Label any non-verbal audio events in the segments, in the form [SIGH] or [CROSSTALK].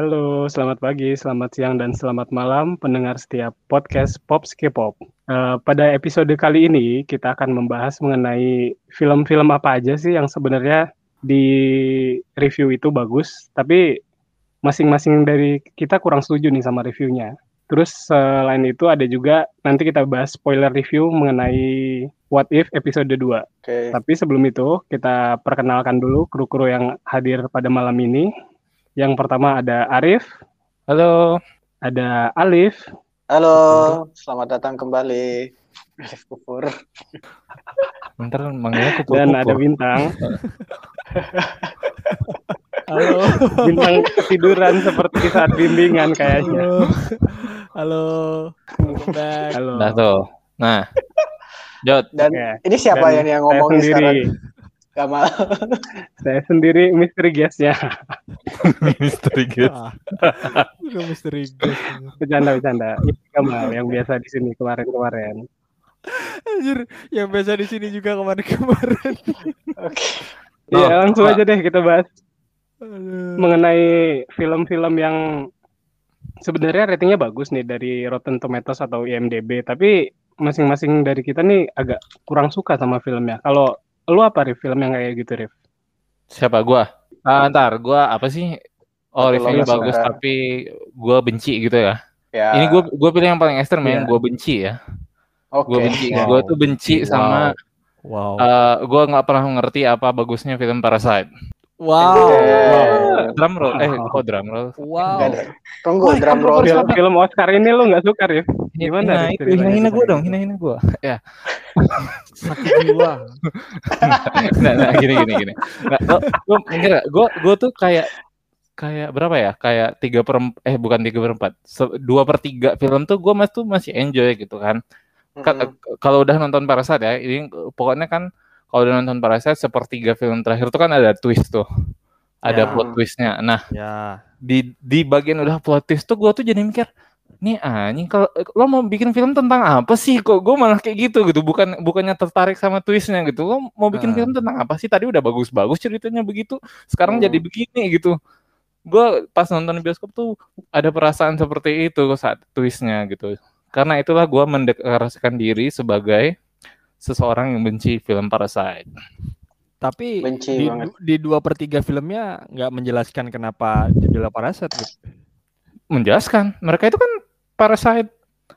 Halo, selamat pagi, selamat siang, dan selamat malam pendengar setiap podcast Pops K-pop. Uh, pada episode kali ini kita akan membahas mengenai film-film apa aja sih yang sebenarnya di review itu bagus, tapi masing-masing dari kita kurang setuju nih sama reviewnya. Terus selain itu ada juga nanti kita bahas spoiler review mengenai What If episode 2. Oke. Tapi sebelum itu kita perkenalkan dulu kru-kru yang hadir pada malam ini. Yang pertama ada Arif, Halo. ada Alif, Halo, selamat datang kembali. Alif Kufur. Bentar manggilnya kupu dan ada Bintang. Halo. Bintang ketiduran seperti saat bimbingan kayaknya. Halo. Back. Halo. Nah tuh. Nah. Jod. Dan Oke. ini siapa Dan yang, yang sendiri. sekarang? Gamal. [LAUGHS] Saya sendiri misteri guest-nya. [LAUGHS] Misteri guys. Ah. [LAUGHS] Udah misteri guys. Bercanda bercanda. Ini Kamal yang biasa di sini kemarin-kemarin. Anjir, yang biasa di sini juga kemarin-kemarin. Oke. Iya, Oh, langsung Pak. aja deh kita bahas Aduh. mengenai film-film yang sebenarnya ratingnya bagus nih dari Rotten Tomatoes atau IMDb, tapi masing-masing dari kita nih agak kurang suka sama filmnya. Kalau lu apa Rif film yang kayak gitu Rif? Siapa gua? Ah, ntar gua apa sih? Oh, Satu reviewnya bagus suka. tapi gua benci gitu ya. Ya. Ini gua gua pilih yang paling ekstrem Iya. yang gua benci ya. Oke. Gua benci. Wow. Gua tuh benci sama Wow. eh, gua nggak pernah ngerti apa bagusnya film Parasite. Wow. Eh, Drum roll. Eh, kok drum roll? Wow. Tunggu drum roll. Film, film Oscar ini lu nggak suka Rif? Gimana Nah, itu hina-hina gua dong, hina-hina gua. Ya. Sakit jiwa. [LAUGHS] nah, nah gini gini gini. Nah, gua, gua mikir gua gua tuh kayak kayak berapa ya? Kayak tiga per eh bukan tiga per empat, dua per tiga film tuh gua mas tuh masih enjoy gitu kan. Ka- Mm-mm. Kalau udah nonton Parasite ya, ini pokoknya kan kalau udah nonton Parasite sepertiga film terakhir tuh kan ada twist tuh, ada Ya. plot twistnya. Nah Ya. di di bagian udah plot twist tuh gua tuh jadi mikir nih anjing kalau lo mau bikin film tentang apa sih? Kok gue malah kayak gitu gitu. Bukan bukannya tertarik sama twistnya gitu. Lo mau bikin film tentang apa sih? Tadi udah bagus-bagus ceritanya begitu. Sekarang Hmm. jadi begini gitu. Gue pas nonton bioskop tuh ada perasaan seperti itu saat twistnya gitu. Karena itulah gue mendeklarasikan diri sebagai seseorang yang benci film Parasite. Tapi Benci di, banget. di dua per tiga filmnya nggak menjelaskan kenapa judulnya Parasite gitu. menjelaskan. Mereka itu kan Parasite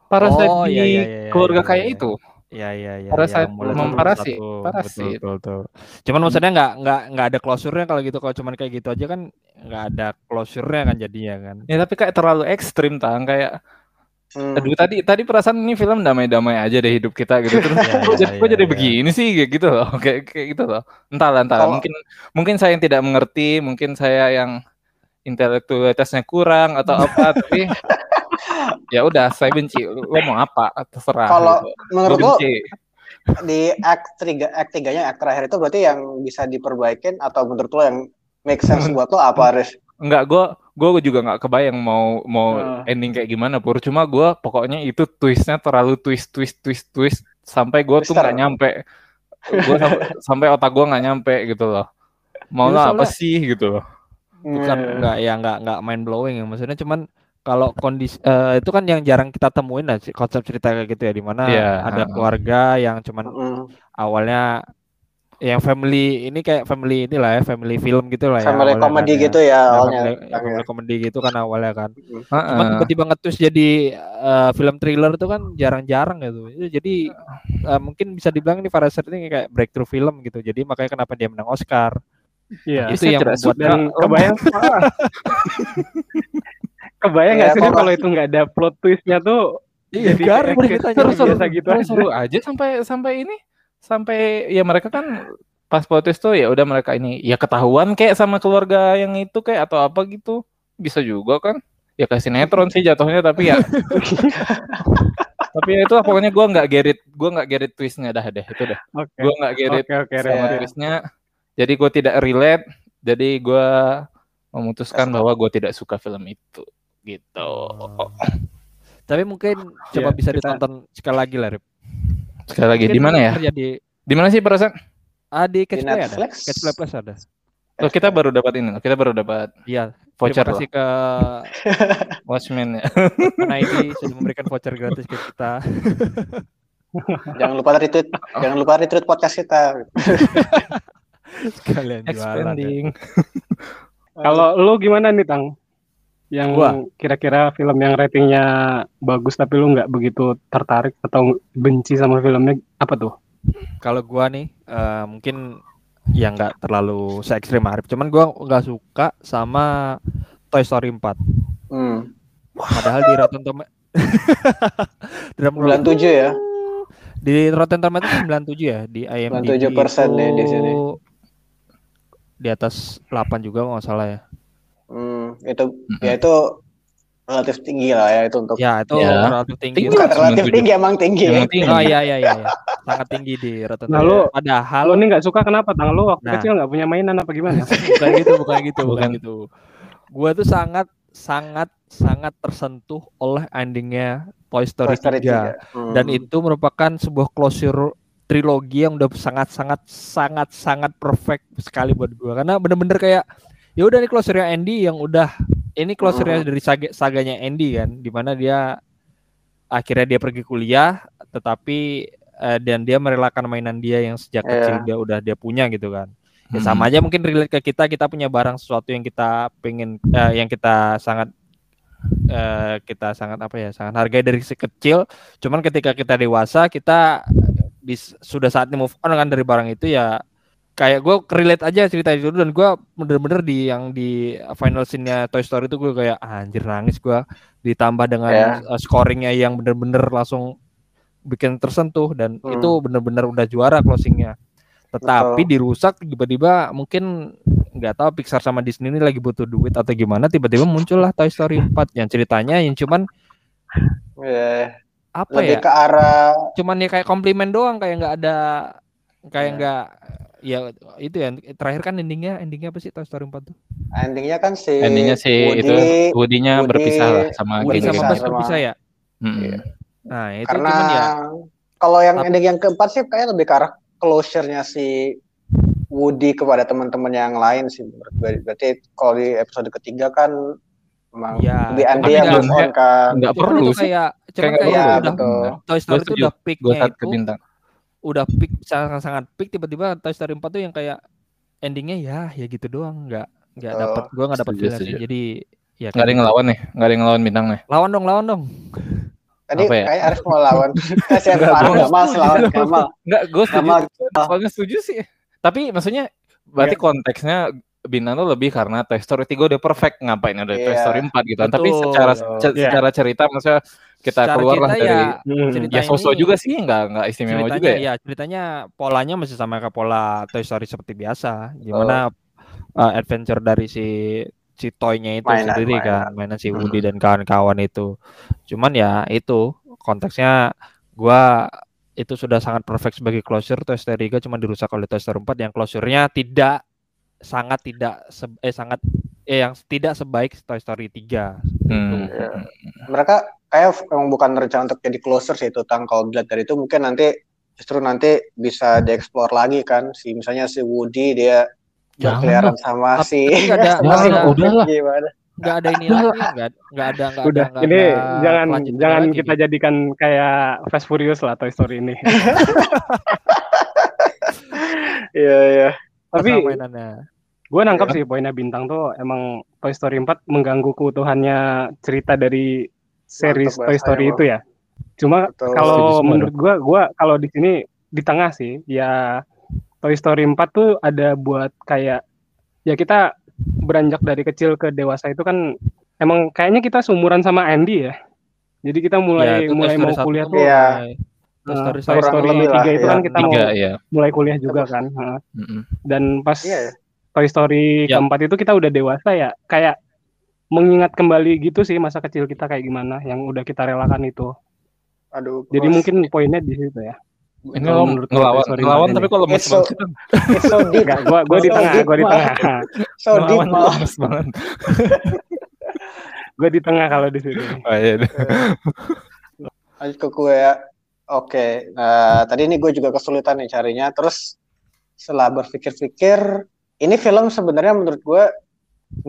Parasite Oh, di iya, iya, iya, keluarga iya, kayak iya. itu Iya iya iya. Parasite iya, mulai memparasi- satu, parasit. Betul, betul, betul. Cuman maksudnya nggak nggak nggak ada closure-nya kalau gitu kalau cuman kayak gitu aja kan nggak ada closure-nya kan jadinya kan. Ya tapi kayak terlalu ekstrim tang kayak Hmm. aduh tadi tadi perasaan ini film damai-damai aja deh hidup kita gitu terus [LAUGHS] Iya, kok iya, jadi, iya, jadi iya. begini sih kayak gitu loh [LAUGHS] kayak kayak gitu loh entahlah entahlah Kalau- mungkin mungkin saya yang tidak mengerti mungkin saya yang intelektualitasnya kurang atau apa [LAUGHS] tapi ya udah saya benci lo mau apa terserah Kalau menurut benci. di act 3 act 3-nya act terakhir itu berarti yang bisa diperbaikin atau menurut lo yang make sense buat lo apa Riz? Enggak, gue gue juga nggak kebayang mau mau Ah. ending kayak gimana pur. Cuma gue pokoknya itu twistnya terlalu twist twist twist twist sampai gue tuh nggak nyampe. Gue sampai, sampai otak gue nggak nyampe gitu loh. Mau lah apa sih gitu loh. bukan Hmm. nggak ya nggak nggak mind blowing ya maksudnya cuman kalau kondisi eh, itu kan yang jarang kita temuin lah konsep cerita kayak gitu ya di mana Iya, ada keluarga yang cuman Mm-mm. awalnya yang family ini kayak family inilah ya family film gitu lah ya Family awalnya comedy kan ya. gitu ya Ya, awalnya. family, ya, family comedy gitu kan awalnya kan Mm-mm. cuman Heeh. tiba-tiba ngetus jadi eh, film thriller itu kan jarang-jarang gitu jadi eh, mungkin bisa dibilang ini Parasite ini kayak breakthrough film gitu jadi makanya kenapa dia menang Oscar Iya. itu yang membuat. Dan kebayang [LAUGHS] kebayang nggak sih kalau- itu nggak ada plot twistnya tuh Iya, jadi garing ceritanya. seru seru, biasa gitu seru, aja. seru aja sampai sampai ini sampai ya mereka kan pas plot twist tuh ya udah mereka ini ya ketahuan kayak sama keluarga yang itu kayak atau apa gitu. Bisa juga kan? Ya kayak sinetron sih jatuhnya tapi ya. [LAUGHS] Tapi ya itu pokoknya gue nggak gerit gue nggak gerit twistnya dah deh itu dah. Oke. gue nggak gerit Oke oke sama twistnya. Jadi gue tidak relate jadi gue memutuskan bahwa gue tidak suka film itu gitu Oh. [CLEARS THROAT] Tapi mungkin coba Iya, bisa kita- ditonton sekali lagi lah, Rip. sekali lagi di mana ya Terjadi di mana sih perasaan ah, di Catch Di Play ada. Netflix? Catch Play Plus ada. Loh, kita baru dapat ini kita baru dapat Iya, voucher Terima kasih ke [LAUGHS] Watchmen ya. Nah ini [LAUGHS] sudah memberikan voucher gratis ke kita. [LAUGHS] Jangan lupa retweet, jangan lupa retweet podcast kita. Sekalian jualan. ya. Expanding. Kalau lu gimana nih Tang? Yang Gua? kira-kira film yang ratingnya bagus tapi lu nggak begitu tertarik atau benci sama filmnya apa tuh? Kalau gua nih eh, mungkin yang nggak terlalu se ekstrim Arif, cuman gua nggak suka sama Toy Story 4. Hmm. Padahal di Rotten Tomatoes Dalam 97 ya. Di Rotten Tomatoes 97 ya, di IMDb 97% nih di sini. itu Di atas 8 juga nggak salah ya. Hmm, itu ya itu relatif tinggi lah ya itu untuk Ya, itu Ya. relatif tinggi. Tinggi bukan lah, relatif 97. tinggi emang tinggi. Emang tinggi. Oh iya iya iya, iya. [LAUGHS] sangat tinggi di Rotten Nah, Tomatoes. lu- Padahal Lu nih nggak suka kenapa Tang? Lu waktu Nah. kecil nggak punya mainan apa gimana? [LAUGHS] bukan gitu, bukan gitu, bukan Bukan. gitu. Gua tuh sangat sangat sangat tersentuh oleh endingnya Toy Story, Toy Story 3. 3. Hmm. dan itu merupakan sebuah closure trilogi yang udah sangat sangat sangat sangat perfect sekali buat gua karena bener-bener kayak ya udah nih closure-nya Andy yang udah ini closure-nya dari saga, saganya Andy kan di mana dia akhirnya dia pergi kuliah tetapi eh, dan dia merelakan mainan dia yang sejak Iya. kecil dia udah dia punya gitu kan ya Hmm. sama aja mungkin relate ke kita kita punya barang sesuatu yang kita pengen eh, yang kita sangat eh, kita sangat apa ya sangat hargai dari si kecil cuman ketika kita dewasa kita bis, sudah saatnya move on kan dari barang itu ya kayak gue relate aja cerita itu dan gue bener-bener di yang di final scene-nya Toy Story itu gue kayak "Ah, anjir nangis gue ditambah dengan Ya. uh, scoringnya yang bener-bener langsung bikin tersentuh dan Hmm. itu bener-bener udah juara closingnya tetapi Betul. dirusak tiba-tiba mungkin nggak tahu Pixar sama Disney ini lagi butuh duit atau gimana tiba-tiba muncullah Toy Story 4 yang ceritanya yang cuman Ya, apa lebih ya ke arah cuman ya kayak komplimen doang kayak nggak ada kayak Ya. nggak ya itu ya terakhir kan endingnya endingnya apa sih Toy Story 4 tuh endingnya kan si Endingnya sih Woody, itu Woody-nya Woody- berpisah lah sama Woody Berpisah sama. Buzz sama- berpisah ya. Iya. nah itu karena cuman ya kalau yang Tapi- ending yang keempat sih kayaknya lebih ke arah closure-nya si Woody kepada teman-teman yang lain sih. Berarti kalau di episode ketiga kan emang Ya, lebih Andy yang move on kan. Nggak perlu sih. kayak cuman Kayak kayak Iya, perlu. udah betul. Toy Story itu udah peaknya ke itu bintang. Udah peak sangat sangat peak tiba-tiba Toy Story 4 tuh yang kayak endingnya ya ya gitu doang nggak nggak Betul. dapat gua nggak dapat Setuju, feel sih jadi ya Nggak ada yang ngelawan nih, nggak ada yang ngelawan bintang nih. lawan dong lawan dong Tadi ya? kayak Arif mau lawan. [LAUGHS] Kasihan Nggak, Farhan gua- Gamal lawan Gamal. Enggak, gue setuju. Gamal. Soalnya setuju sih. Tapi maksudnya berarti konteksnya bintang tuh lebih karena Toy Story 3 udah perfect ngapain ada Toy Iya. Story 4 gitu. Tapi Betul. secara Betul. ce- Iya. secara cerita maksudnya kita Secara keluar lah dari ya, Hmm. ya sosok ini- juga sih nggak nggak istimewa ceritanya juga ya. ya ceritanya polanya masih sama kayak pola Toy Story seperti biasa gimana uh, adventure dari si si toynya itu Mainan, sendiri kan mainan si Woody dan kawan-kawan itu cuman ya itu konteksnya gua itu sudah sangat perfect sebagai closure Toy Story 3 cuma dirusak oleh Toy Story 4 yang closure-nya tidak sangat tidak eh sangat eh yang tidak sebaik Toy Story 3 Hmm. Iya. Mereka kayak emang bukan rencana untuk jadi closer sih itu tang kalau dilihat dari itu mungkin nanti justru nanti bisa dieksplor lagi kan si misalnya si Woody dia Jangan berkeliaran sama Tapi- si ada- [LAUGHS] sama si ada, Woody udahlah. gimana nggak ada ini lagi nggak nggak ada nggak Udah, ada ini ada jangan jangan lagi kita gitu. jadikan kayak Fast Furious lah Toy Story ini. [LAUGHS] iya iya Tapi mainannya. Gue nangkap Iya. sih poinnya bintang tuh emang Toy Story 4 mengganggu keutuhannya cerita dari series Mantap Toy Story itu ya. Cuma kalau menurut gua gua kalau di sini di tengah sih ya Toy Story 4 tuh ada buat kayak ya kita beranjak dari kecil ke dewasa itu kan emang kayaknya kita seumuran sama Andy ya. Jadi kita mulai Ya, mulai mau kuliah tuh mulai- Toy Story Toy Story lebih lah, 3 itu ya. kan kita mau Tiga ya. mulai kuliah juga kan. Heeh. Mm-mm. Dan pas Iya ya. Toy Story Ya. keempat itu kita udah dewasa ya kayak mengingat kembali gitu sih masa kecil kita kayak gimana yang udah kita relakan itu. aduh Jadi bos. mungkin poinnya di situ ya. Ini Kalau lo ngelawan, Toy Story ngelawan tapi kalau lemes so- banget. it's so [LAUGHS] deep Enggak, gua gua di tengah, gua di tengah. so deep lemes banget. Gua di tengah kalau di sini. Oh, iya. lanjut ke gue ya oke nah tadi ini gue juga kesulitan nih carinya terus setelah berpikir-pikir ini film sebenarnya menurut gue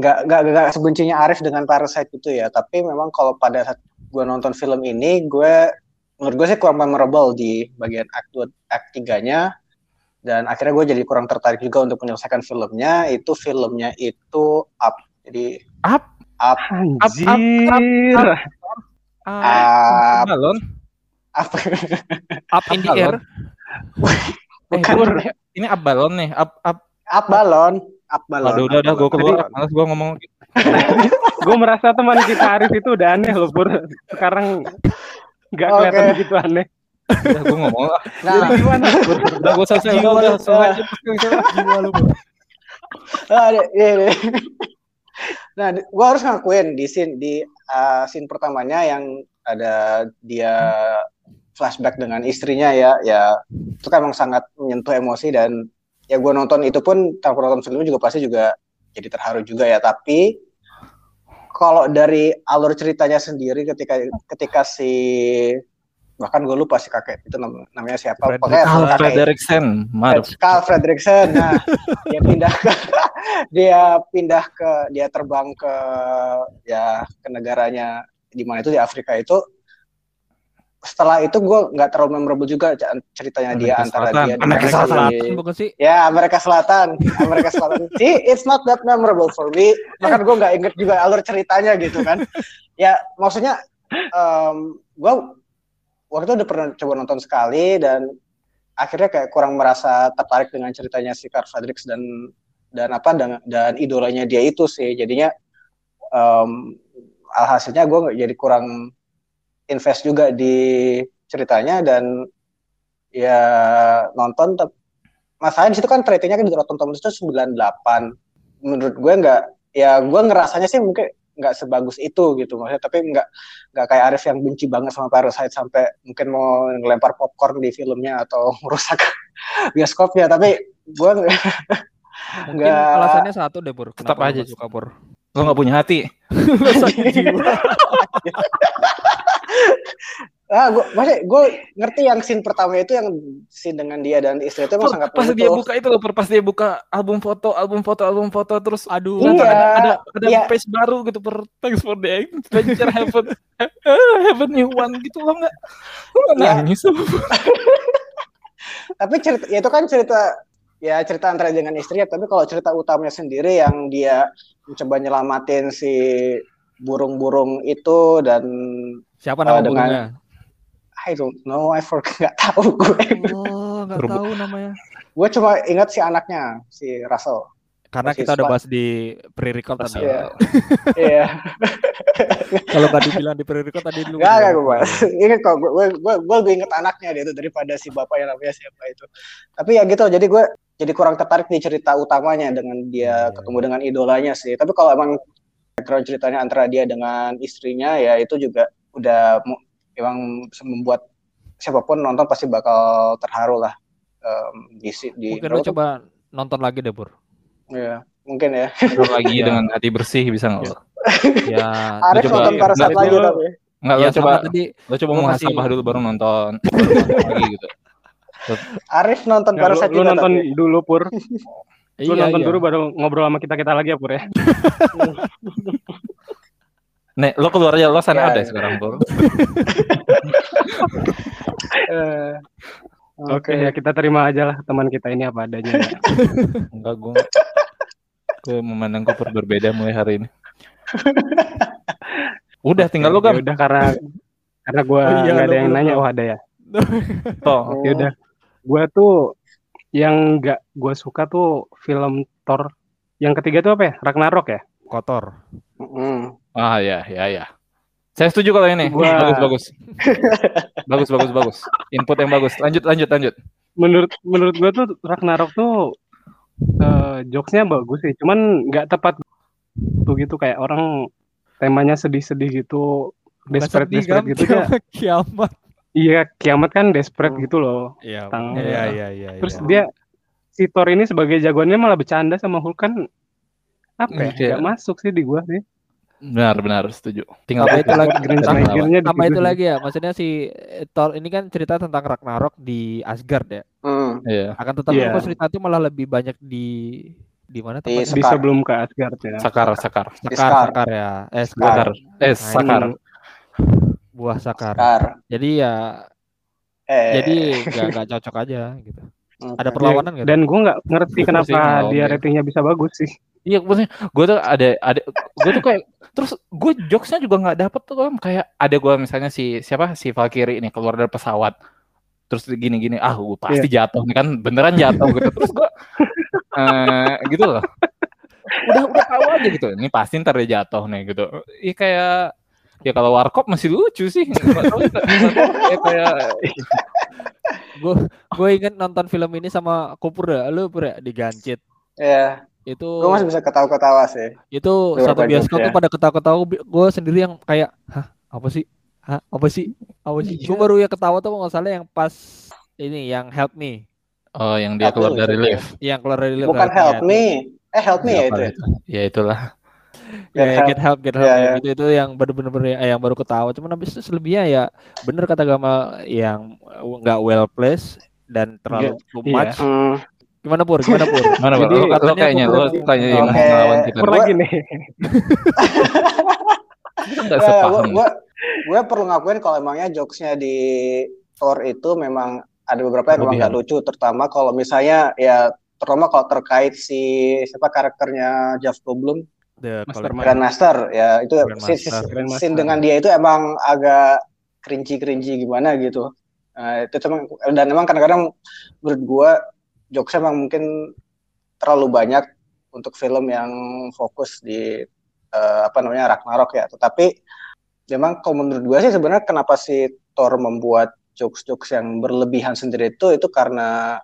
nggak nggak nggak sebencinya Arif dengan Parasite itu ya tapi memang kalau pada saat gue nonton film ini gue menurut gue sih kurang memorable di bagian act 2 act 3 nya dan akhirnya gue jadi kurang tertarik juga untuk menyelesaikan filmnya itu filmnya itu up jadi Up? up Anjir. Ah, up balon. apa Up in the air. [LAUGHS] bukan Bur, ini up balon nih, up up. Up balon up balon Waduh, udah udah gue keluar, Tadi- malas gue ngomong. [LAUGHS] gue merasa teman kita Arif itu udah aneh loh Pur. Sekarang nggak Oke. kelihatan begitu aneh. Udah gue ngomong lah. nah Gimana? Udah gue selesai, udah udah selesai. Jiwa lu. Ah, iya. nah, gue harus ngakuin di scene di uh, scene pertamanya yang ada dia flashback dengan istrinya ya, ya itu kan emang sangat menyentuh emosi dan ya gue nonton itu pun tanpa nonton filmnya juga pasti juga jadi terharu juga ya. Tapi kalau dari alur ceritanya sendiri ketika ketika si bahkan gue lupa si kakek itu nam- namanya siapa Frederick- pokoknya Carl kakek Frederiksen. Carl Fredricksen. Nah, dia pindah ke [LAUGHS] dia pindah ke dia terbang ke ya ke negaranya di mana itu di Afrika itu. Setelah itu gue nggak terlalu memorable juga ceritanya dia Amerika antara Selatan. dia Amerika si- Selatan bukan sih? Ya Amerika Selatan, Amerika Selatan. [LAUGHS] See, it's not that memorable for me. Bahkan gue nggak inget juga alur ceritanya gitu kan. Ya maksudnya gue waktu itu udah pernah coba nonton sekali dan akhirnya kayak kurang merasa tertarik dengan ceritanya si Carl Fredericks dan dan apa dan, dan idolanya dia itu sih. Jadinya em, alhasilnya gue jadi kurang invest juga di ceritanya dan ya nonton masalahnya di situ kan ratingnya kan di Rotten Tomatoes itu 98 menurut gue nggak ya gue ngerasanya sih mungkin nggak sebagus itu gitu maksudnya tapi nggak nggak kayak Arif yang benci banget sama Parasite sampai mungkin mau ngelempar popcorn di filmnya atau [LAUGHS] merusak bioskopnya tapi gue nggak Mungkin Nggak. alasannya satu deh, Pur. Tetap Kenapa lu aja, nggak suka, Pur. Lo gak punya hati. [LAUGHS] [LAUGHS] ah gue maksudnya gue ngerti yang scene pertama itu yang scene dengan dia dan istri itu emang sangat pas dia buka itu loh, pas dia buka album foto, album foto, album foto terus Aduh. Iya. ada ada, ada Iya. page baru gitu per thanks for the adventure heaven [LAUGHS] heaven new one gitu lo nggak lo nggak Iya. nangis [LAUGHS] tapi cerita ya itu kan cerita ya cerita antara dia dengan istrinya tapi kalau cerita utamanya sendiri yang dia mencoba nyelamatin si burung-burung itu dan Siapa nama Oh, dengan- burungnya? I don't know I forgot [LAUGHS] nggak tahu gue Oh, nggak tahu namanya. gue cuma ingat si anaknya si Russell Karena Masih kita udah bahas di pre-record tadi. Iya. [LAUGHS] iya Kalau nggak dibilang di pre-record tadi dulu. Gak, gak gue bahas. Ingat kok, gue, gue, gue, gue lebih inget anaknya dia itu daripada si bapak yang namanya siapa itu. Tapi ya gitu, jadi gue jadi kurang tertarik di cerita utamanya dengan dia Iya, ketemu dengan idolanya sih. Tapi kalau emang background ceritanya antara dia dengan istrinya ya itu juga udah emang bisa membuat siapa pun nonton pasti bakal terharu lah. em, di si- di Mungkin lo coba nonton lagi deh, Pur. Iya, mungkin ya. Terus lagi Iya. dengan hati bersih bisa nggak lo Ya, lo Arif coba- nonton Parasite berarti lagi lo- tapi. nggak lo ya coba sama tadi lo coba muhasabah dulu baru nonton baru [LAUGHS] nonton lagi gitu Arif nonton lu, Parasite lu nonton tapi. dulu Pur. [LAUGHS] Lu Iya, nonton iya. dulu baru ngobrol sama kita kita lagi ya Pur ya. [LAUGHS] nih lo keluar aja lo sana Ya, ada ya. sekarang bro Eh, Oke ya kita terima aja lah teman kita ini apa adanya. ya. [LAUGHS] enggak gue gue memandang Cooper berbeda mulai hari ini [LAUGHS] udah tinggal lo kan udah karena karena gue Oh iya, nggak ada yang nanya oh ada ya. toh Ya udah. Gue tuh yang nggak gue suka tuh film Thor yang ketiga tuh apa ya? Ragnarok ya. kotor. mm. ah ya ya ya saya setuju kalau ini Gua- bagus bagus [LAUGHS] bagus bagus bagus input yang bagus lanjut lanjut lanjut Menurut menurut gue tuh Ragnarok tuh eh, jokesnya bagus sih, cuman nggak tepat tuh gitu kayak orang temanya sedih-sedih gitu, desperate sedih, desperate kan? gitu ya. [LAUGHS] Kiamat. Iya kiamat kan desperate Hmm. gitu loh. Iya, Tang- iya, iya, iya. Terus iya. dia si Thor ini sebagai jagoannya malah bercanda sama Hulk kan apa ya? Iya. Nggak masuk sih di gua sih. benar benar setuju tinggal Sama itu lagi Green Sama- sama situ itu lagi ya, maksudnya si eh, Thor ini kan cerita tentang Ragnarok di Asgard ya. Mm. iya Akan tetapi Iya. kok cerita itu malah lebih banyak di Di mana Di tempatnya? Di sebelum ke Asgard ya. Sakar, sakar. Sakar. Sakar ya. Eh. Sakar. Eh, Nah, sakar. Buah Sakar. Sekar. Jadi ya Eh, jadi nggak nggak cocok aja gitu. oke. Ada perlawanan nggak? Dan gue nggak ngerti kenapa dia ratingnya bisa bagus sih. Iya, maksudnya gue tuh ada ada gue tuh kayak terus gue jokesnya juga nggak dapet tuh kan kayak ada gue misalnya si siapa si Valkyrie ini keluar dari pesawat terus gini gini ah gue pasti jatuh nih kan beneran jatuh gitu terus gue eh gitu loh udah udah tahu aja gitu ini pasti ntar dia jatuh nih gitu iya kayak ya kalau warkop masih lucu sih ya kayak Gue gue inget nonton film ini sama Kupur ya, lu Pur ya, di Gancit. Ya, Itu gue masih bisa ketawa-ketawa sih. itu Beberapa satu bioskop jokes tuh pada ketawa-ketawa gue sendiri yang kayak hah apa sih hah apa sih apa sih Iya. gue baru ya ketawa tuh nggak salah yang pas ini yang help me oh yang dia Aku keluar dari lift yang keluar dari lift Bukan help help me. Eh, help me ya Apa itu. ya? itu? ya itulah ya, ya, Get get help get help Ya, ya, ya. gitu. Itu yang bener-bener ya, yang baru ketawa. Cuman habis itu selebihnya ya bener kata Gamal yang nggak well placed dan terlalu too iya. much. Hmm, gimana pur? Gimana pur? [LAUGHS] Mana Jadi, Bang? lo, lo katanya kayaknya lo kayaknya yang Oke. ngelawan kita. Pur Gua- lagi nih. Kita nggak Gue sepaham. gue gue perlu ngakuin kalau emangnya jokesnya di Thor itu memang ada beberapa yang memang nggak lucu, terutama kalau misalnya ya terutama kalau terkait si siapa karakternya Jeff Goldblum The Mastermind. Grandmaster ya itu Grandmaster. scene, scene- Grandmaster. scene dengan dia itu emang agak cringy gimana gitu. Nah, itu cuma dan emang kadang-kadang menurut gue jokesnya emang mungkin terlalu banyak untuk film yang fokus di eh, apa namanya Ragnarok ya. Tetapi memang kalau menurut gue sih sebenarnya kenapa si Thor membuat jokes-jokes yang berlebihan sendiri itu itu karena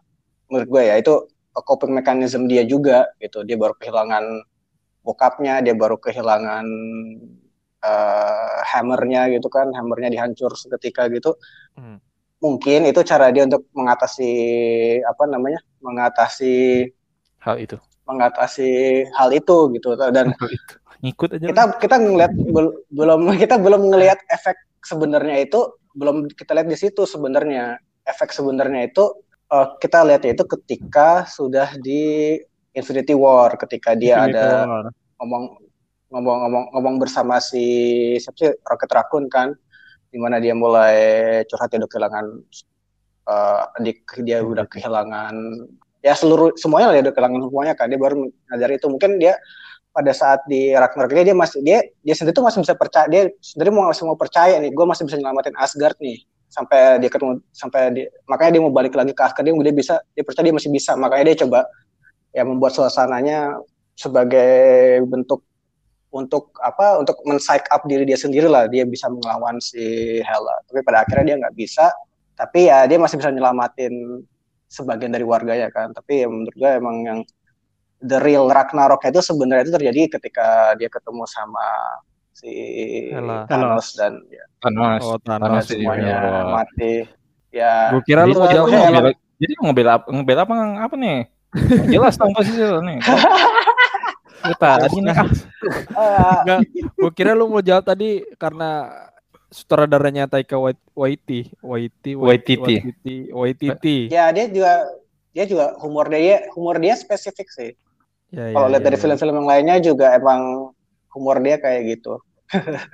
menurut gue ya itu coping mechanism dia juga gitu. Dia baru kehilangan bokapnya, dia baru kehilangan eh, hammernya gitu kan, hammernya dihancur seketika gitu. Hmm. Mungkin itu cara dia untuk mengatasi apa namanya, mengatasi hal itu mengatasi hal itu gitu. Dan itu ngikut aja kita kita ngelihat bel- belum [LAUGHS] kita belum ngelihat efek sebenarnya itu belum kita lihat di situ sebenarnya efek sebenarnya itu eh, kita lihat itu ketika sudah di Infinity War ketika dia Infinity ada War. Ngomong ngomong ngomong ngomong bersama si siapa sih Rocket Raccoon kan di mana dia mulai curhat dia udah kehilangan eh, adik dia udah kehilangan ya seluruh semuanya lah dia udah kehilangan semuanya kan dia baru menyadari itu. Mungkin dia pada saat di Ragnarok ini dia masih dia dia sendiri tuh masih bisa percaya dia sendiri mau masih mau percaya nih gue masih bisa nyelamatin Asgard nih sampai dia ketemu sampai dia, makanya dia mau balik lagi ke Asgard dia dia bisa dia percaya dia masih bisa makanya dia coba ya membuat suasananya sebagai bentuk untuk apa untuk men-psych up diri dia sendiri lah dia bisa melawan si Hela. Tapi pada akhirnya dia nggak bisa tapi ya dia masih bisa nyelamatin sebagian dari warganya kan. Tapi ya menurut gue emang yang the real Ragnarok itu sebenarnya itu terjadi ketika dia ketemu sama si Hela. Thanos dan ya, Thanos. Oh, Thanos. Thanos iya, semuanya iya. mati. Ya Gue kira lu Jadi mau jadi ngebela apa ngebela apa apa nih? Jelas dong posisi nih [LAUGHS] kita tadi nih ah, [LAUGHS] eh, Enggak, gue kira lu mau jawab tadi karena sutradaranya Taika Wait- Waititi, Waititi, Waititi. Waititi, ya dia juga dia juga humor dia humor dia spesifik sih Ya, kalau ya, lihat ya, dari ya. film-film yang lainnya juga emang humor dia kayak gitu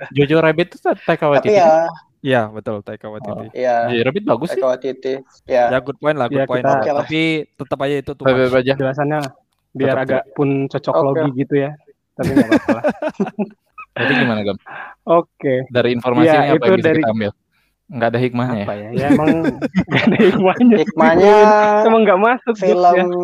Jojo Rabbit itu Taika tapi Waititi ya Iya, betul Taika Waititi. ya Jojo Rabbit bagus sih Taika Waititi ya Ya good point lah, good Ya, point. kita- Oke lah. Tapi tetap aja itu tuh. Aja Jelasannya biar Tetap agak pun cocok logi gitu ya. Tapi nggak [LAUGHS] apa-apa jadi gimana gam Oke. dari informasi Ya, ini apa itu yang bisa dari- kita ambil nggak ada hikmahnya Apa ya ya? Ya emang [LAUGHS] nggak ada hikmahnya. hikmahnya [LAUGHS] Emang nggak masuk film jokesnya.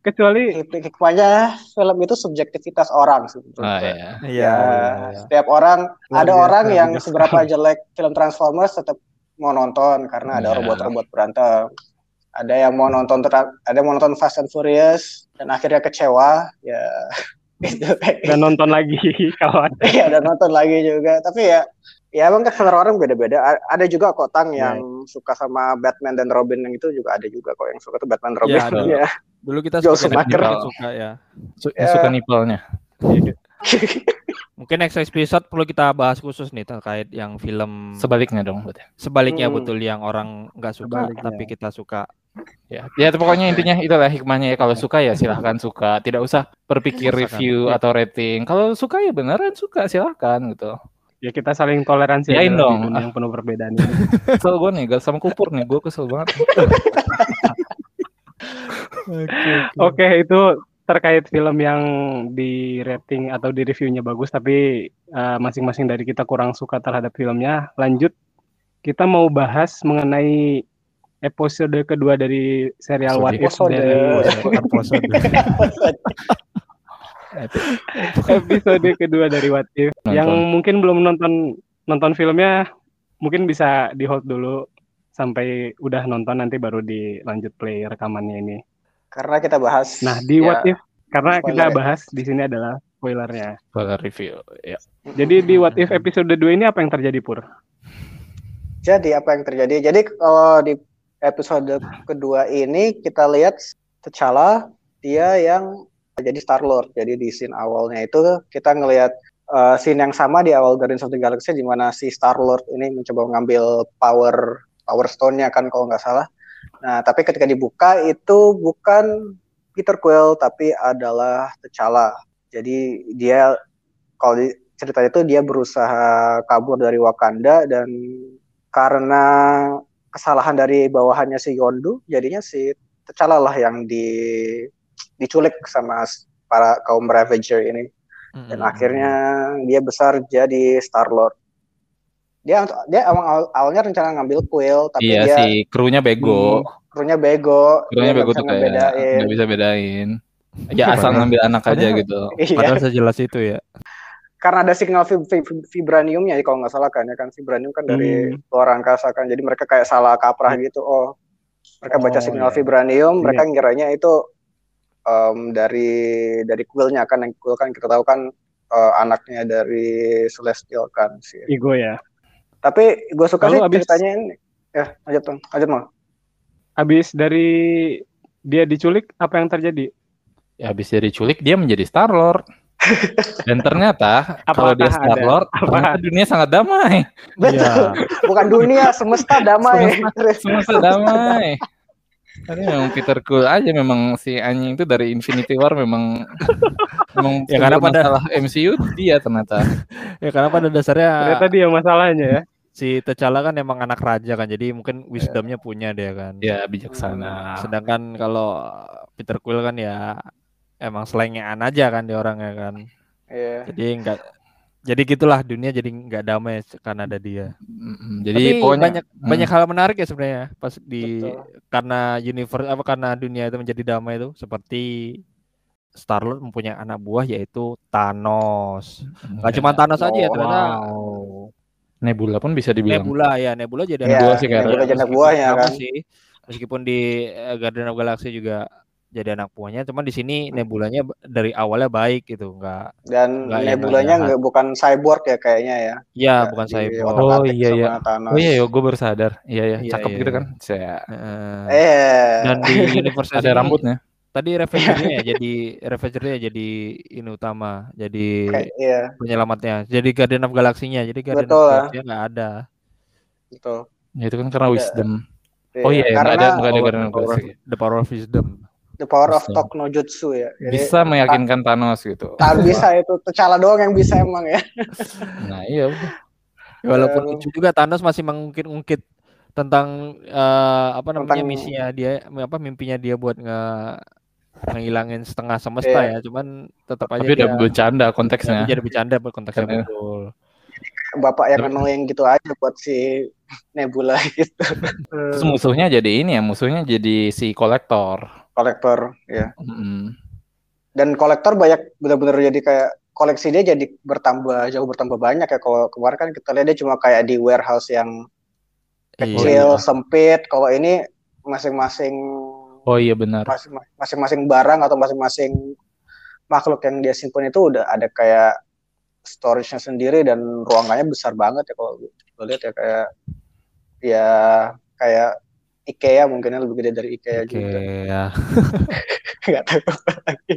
Kecuali hik- hikmahnya film itu subjektivitas orang sih ah, ya. Iya. ya, iya, iya. setiap orang Luar ada biasa, orang yang bijak seberapa jelek film Transformers tetap mau nonton karena ada Ya. robot-robot berantem. Ada yang mau nonton ada yang mau nonton Fast and Furious dan akhirnya kecewa, ya [LAUGHS] itu dan nonton lagi kalau ada. ya dan nonton lagi juga. Tapi ya ya emang kan selera orang beda-beda. Ada juga kok Tang Ya. yang suka sama Batman dan Robin yang itu juga ada juga kok yang suka tuh Batman Robin. Ya, ada. [LAUGHS] Ya. Dulu kita Joel suka Schumacher. kita suka ya. Su- Ya. suka nipelnya [LAUGHS] Mungkin next episode perlu kita bahas khusus nih terkait yang film sebaliknya dong sebaliknya Hmm. betul yang orang nggak suka Sebaliknya. tapi kita suka. Ya, ya pokoknya intinya itulah hikmahnya ya. Kalau suka ya silahkan suka, tidak usah berpikir review Ya. atau rating. Kalau suka ya beneran suka silahkan gitu. Ya kita saling toleransi Yain adalah dong. dunia yang penuh perbedaan ini. [LAUGHS] Kesel gue nih, gak sama kupur nih, gue kesel banget. Oke, itu terkait film yang di rating atau di reviewnya bagus tapi eh, masing-masing dari kita kurang suka terhadap filmnya. Lanjut kita mau bahas mengenai episode kedua dari serial What If Episode. dari [LAUGHS] Episode. [LAUGHS] episode kedua dari What If Nonton. yang mungkin belum nonton nonton filmnya mungkin bisa di hold dulu sampai udah nonton nanti baru dilanjut play rekamannya ini. Karena kita bahas. Nah, di ya, What If karena spoiler kita ya. bahas di sini adalah spoilernya. Spoiler review. Ya. Jadi di What If episode 2 ini apa yang terjadi Pur? Jadi apa yang terjadi? Jadi kalau di episode kedua ini kita lihat T'Challa dia yang jadi Star Lord. Jadi di scene awalnya itu kita ngelihat uh, scene yang sama di awal Guardians of the Galaxy di mana si Star Lord ini mencoba mengambil power power stone-nya kan kalau nggak salah. Nah, tapi ketika dibuka itu bukan Peter Quill tapi adalah T'Challa. Jadi dia kalau di ceritanya itu dia berusaha kabur dari Wakanda dan karena kesalahan dari bawahannya si Yondu, jadinya si T'Challa lah yang di diculik sama para kaum Ravager ini dan Hmm. akhirnya dia besar jadi Star Lord. Dia dia emang awal- awalnya rencana ngambil Quill tapi Iya dia si krunya bego. krunya bego, Krunya bego bisa tuh kayak nggak bisa bedain. Ya asal ngambil anak aja gitu. Iya. Padahal sejelas itu ya. Karena ada signal vib- vib- vibraniumnya ya kalau nggak salah kan ya kan vibranium kan dari Hmm. luar angkasa kan jadi mereka kayak salah kaprah gitu oh mereka baca Oh, signal iya. vibranium Iya. mereka ngiranya itu em, dari dari Quillnya kan yang Quill kan kita tahu kan eh, anaknya dari Celestial kan sih Igo ya. tapi gue suka Lalu sih abis- ceritanya ini ya lanjut Bang. lanjut mal Habis dari dia diculik apa yang terjadi? Ya habis dari culik dia menjadi Star Lord. Dan ternyata kalau dia Apakah Star Lord, ternyata dunia sangat damai. betul [LAUGHS] bukan dunia semesta damai Semesta damai. Tadi memang Peter Quill aja memang si anjing itu dari Infinity War memang memang Ya, karena pada- masalah MCU dia ternyata. Ya karena pada dasarnya Ternyata dia masalahnya ya. si T'Challa kan emang anak raja kan, jadi mungkin wisdomnya punya dia kan. Ya bijaksana. Sedangkan kalau Peter Quill kan ya emang selengean aja kan dia orangnya kan. Iya. Jadi enggak jadi gitulah dunia jadi nggak damai karena ada dia. Mm-mm. Jadi Tapi pokoknya banyak banyak hal menarik ya sebenarnya pas di Betul. karena universe apa karena dunia itu menjadi damai itu seperti Star Lord mempunyai anak buah yaitu Thanos. Gak cuma Thanos aja ya Oh, ternyata Wow. Nebula pun bisa dibilang. Nebula ya Nebula jadi anak buah sih kayak Nebula jadi anak Meskipun buahnya sama kan. sih. Meskipun di eh, Guardian of Galaxy juga jadi anak buahnya, cuman di sini Nebulanya b- dari awalnya baik gitu, enggak dan Nggak yang nebulanya jahat. nggak bukan cyborg ya kayaknya ya ya Nggak bukan di cyborg. Oh, iya, sama iya. Thanos. Oh iya, yo, gue baru sadar. Iya ya, Iya, cakep iya, gitu iya. kan. Saya Heeh. eh Dan di [LAUGHS] universe ada ini rambutnya. Tadi Ravager-nya ya jadi Ravager-nya jadi ini utama, jadi kayak iya penyelamatnya. Jadi Guardian of Galaxy-nya. Jadi Guardian Betul, of ya. Galaxy nggak ada. betul Ya, itu kan karena Iya. wisdom. Oh iya, nggak karena ada nggak ada Power- Guardian of power the power of wisdom. The power of talk no jutsu ya Jadi, Bisa meyakinkan Thanos gitu. tak bisa itu T'Challa doang yang bisa emang ya [LAUGHS] Nah, iya udah. Ya, Walaupun Eh, lucu juga Thanos masih mengungkit-ungkit tentang eh, apa namanya Tentang- misinya dia apa mimpinya dia buat nge ngilangin setengah semesta Iya. ya cuman tetap aja Tapi udah bercanda konteksnya. Iya. jadi bercanda buat konteksnya Karena- betul bapak yang annoying gitu aja buat si Nebula gitu Terus musuhnya jadi ini ya, musuhnya jadi si kolektor. Kolektor ya Mm-mm. dan kolektor banyak benar-benar jadi kayak koleksi dia jadi bertambah jauh bertambah banyak ya kalau kemarin kan kita lihat dia cuma kayak di warehouse yang kecil Iya. sempit kalau ini masing-masing Oh iya benar. masing- masing-masing barang atau masing-masing makhluk yang dia simpan itu udah ada kayak storage-nya sendiri dan ruangannya besar banget ya kalau gue lihat ya kayak ya kayak IKEA mungkin lebih gede dari IKEA juga [LAUGHS] ya tahu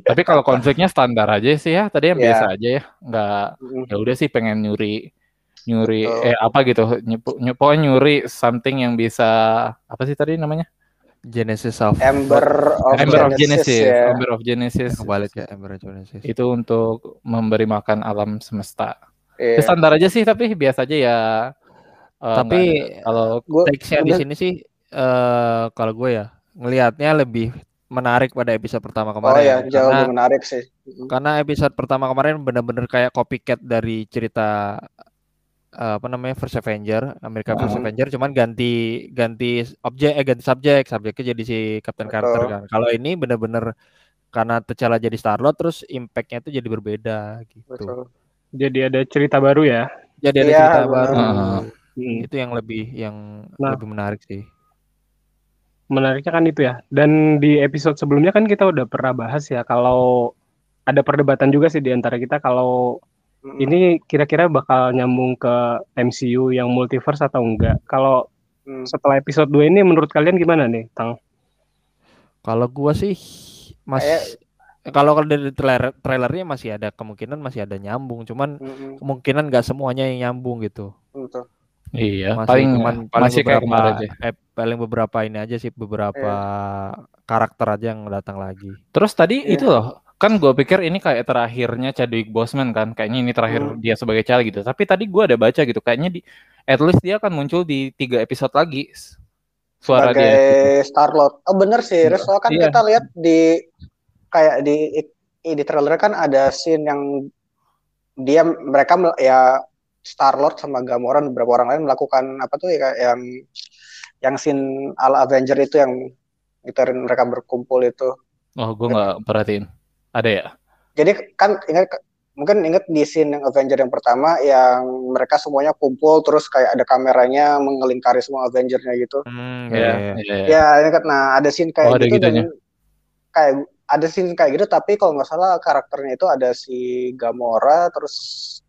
Tapi kalau konfliknya standar aja sih ya, tadi yang Iya. biasa aja ya. Nggak Mm, ya udah sih pengen nyuri nyuri Betul. eh apa gitu nyepu, nyepu nyuri something yang bisa apa sih tadi namanya Genesis of Ember of Ember of Genesis, Genesis, ya. Ember of Genesis. kembali ke Ember of Genesis. Itu untuk memberi makan alam semesta. Iya. Ya, standar aja sih tapi biasa aja ya. Eh, Tapi kalau Teksnya di sini sih eh kalau gue ya ngelihatnya lebih menarik pada episode pertama Oh kemarin ya, jauh karena lebih menarik sih. karena episode pertama kemarin benar-benar kayak copycat dari cerita eh, apa namanya First Avenger Amerika First Hmm. Avenger cuman ganti ganti objek eh ganti subjek subjeknya jadi si Captain Betul. Carter kan kalau ini benar-benar karena T'Challa jadi Star Lord terus impactnya itu jadi berbeda gitu Betul. Jadi ada cerita baru ya. jadi ada Iya, cerita benar. baru Heeh. Hmm. itu yang lebih yang Nah. lebih menarik sih Menariknya kan itu ya. Dan di episode sebelumnya kan kita udah pernah bahas ya kalau ada perdebatan juga sih di antara kita kalau Mm-mm. ini kira-kira bakal nyambung ke MCU yang multiverse atau enggak. Kalau Hmm. setelah episode 2 ini menurut kalian gimana nih, Tang? Kalau gua sih mas Kayak- kalau kalau dari trailer trailernya masih ada kemungkinan masih ada nyambung, cuman Mm-mm. kemungkinan nggak semuanya yang nyambung gitu. Betul. iya, Masih paling cuman paling masih kayak kemarin aja. eh, paling beberapa ini aja sih beberapa karakter aja yang datang lagi. Terus tadi Iya. itu loh, kan gue pikir ini kayak terakhirnya Chadwick Boseman kan, kayaknya ini terakhir Hmm. dia sebagai Charlie gitu. Tapi tadi gue ada baca gitu, kayaknya di at least dia akan muncul di tiga episode lagi suara sebagai dia. Star Lord. Oh bener sih, Riz. Soalnya kan Iya. kita lihat di kayak di di trailer kan ada scene yang dia mereka ya Star Lord sama Gamora dan beberapa orang lain melakukan apa tuh ya kayak yang yang scene ala Avenger itu yang gitarin mereka berkumpul itu. Oh, gue nggak perhatiin. Ada ya? Jadi kan ingat mungkin ingat di scene yang Avenger yang pertama yang mereka semuanya kumpul terus kayak ada kameranya mengelingkari semua Avengernya gitu. Hmm. Ya, ini kan nah ada scene kayak Oh, ada gitu dan kayak ada scene kayak gitu tapi kalau nggak salah karakternya itu ada si Gamora terus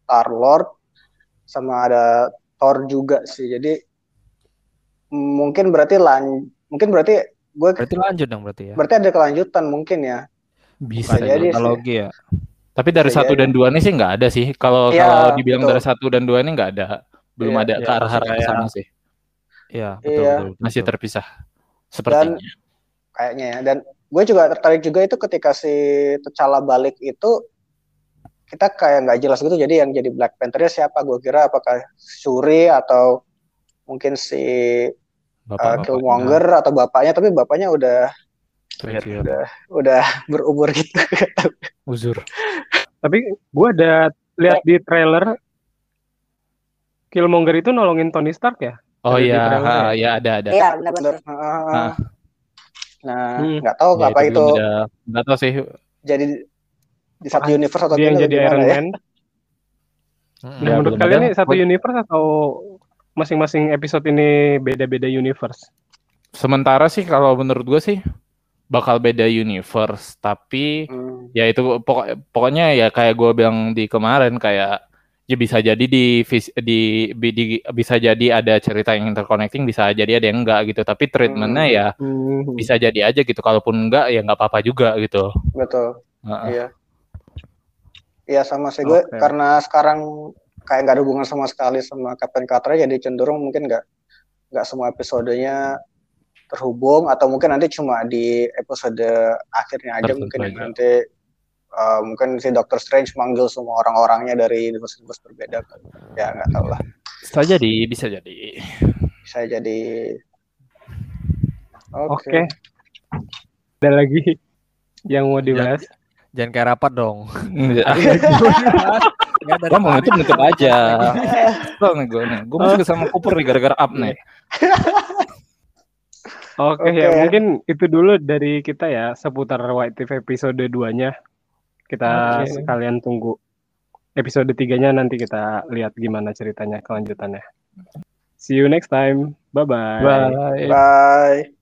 Star Lord sama ada Thor juga sih. Jadi mungkin berarti lan mungkin berarti gue Berarti lanjut dong berarti ya. berarti ada kelanjutan mungkin ya. Bisa Bisa jadi. Analogi ya. Tapi dari Bisa satu jadi. dan dua ini sih nggak ada sih. Kalau Iya, kalau dibilang betul. dari satu dan dua ini nggak ada. Belum Iya, ada iya, ke arah arah sana sih. Iya, betul, Iya. betul, Masih betul. terpisah. Sepertinya. kayaknya ya. Dan gue juga tertarik juga itu ketika si T'Challa balik itu kita kayak nggak jelas gitu. Jadi yang jadi Black Panther-nya siapa? Gue kira apakah Shuri atau mungkin si uh, Bapak-bapak. Killmonger atau bapaknya. Tapi bapaknya udah Pensiun. udah berumur gitu. [LAUGHS] Uzur. Tapi gua ada lihat di trailer Killmonger itu nolongin Tony Stark ya? Oh iya, ha, ya? ya ada ada. Iya benar-benar. Nah, Hmm. nggak tahu Ya, apa itu. Nggak tahu sih. jadi di satu universe atau Dia yang jadi Iron ya? Man. Mm-mm. Nah, Ya, menurut belum kalian ini satu universe atau masing-masing episode ini beda-beda universe? Sementara sih kalau menurut gue sih bakal beda universe, tapi Hmm. ya itu pokok- pokoknya ya kayak gue bilang di kemarin kayak ya bisa jadi di, di, di- bisa jadi ada cerita yang interconnecting bisa jadi ada yang enggak gitu tapi treatmentnya Hmm. ya Hmm. bisa jadi aja gitu kalaupun enggak ya nggak apa-apa juga gitu Betul. Heeh. Iya. Iya sama sih gue Oke. karena sekarang kayak nggak ada hubungan sama sekali sama Captain Carter jadi cenderung mungkin nggak nggak semua episodenya terhubung atau mungkin nanti cuma di episode akhirnya aja Tertentu mungkin aja. nanti uh, mungkin si Doctor Strange manggil semua orang-orangnya dari universe-universe berbeda ya nggak tahu lah bisa jadi bisa jadi bisa jadi oke Oke. Ada lagi yang mau dibahas? Jangan kayak rapat dong. [LAUGHS] Dari Gua mau nutup nutup aja Kesel nih gue nih gue masih sama Cooper nih gara-gara up nih Oke [LAUGHS] Oke. ya, mungkin itu dulu dari kita ya seputar White TV episode 2-nya. Kita Oke. sekalian tunggu episode 3-nya nanti kita lihat gimana ceritanya kelanjutannya. See you next time. Bye-bye. bye bye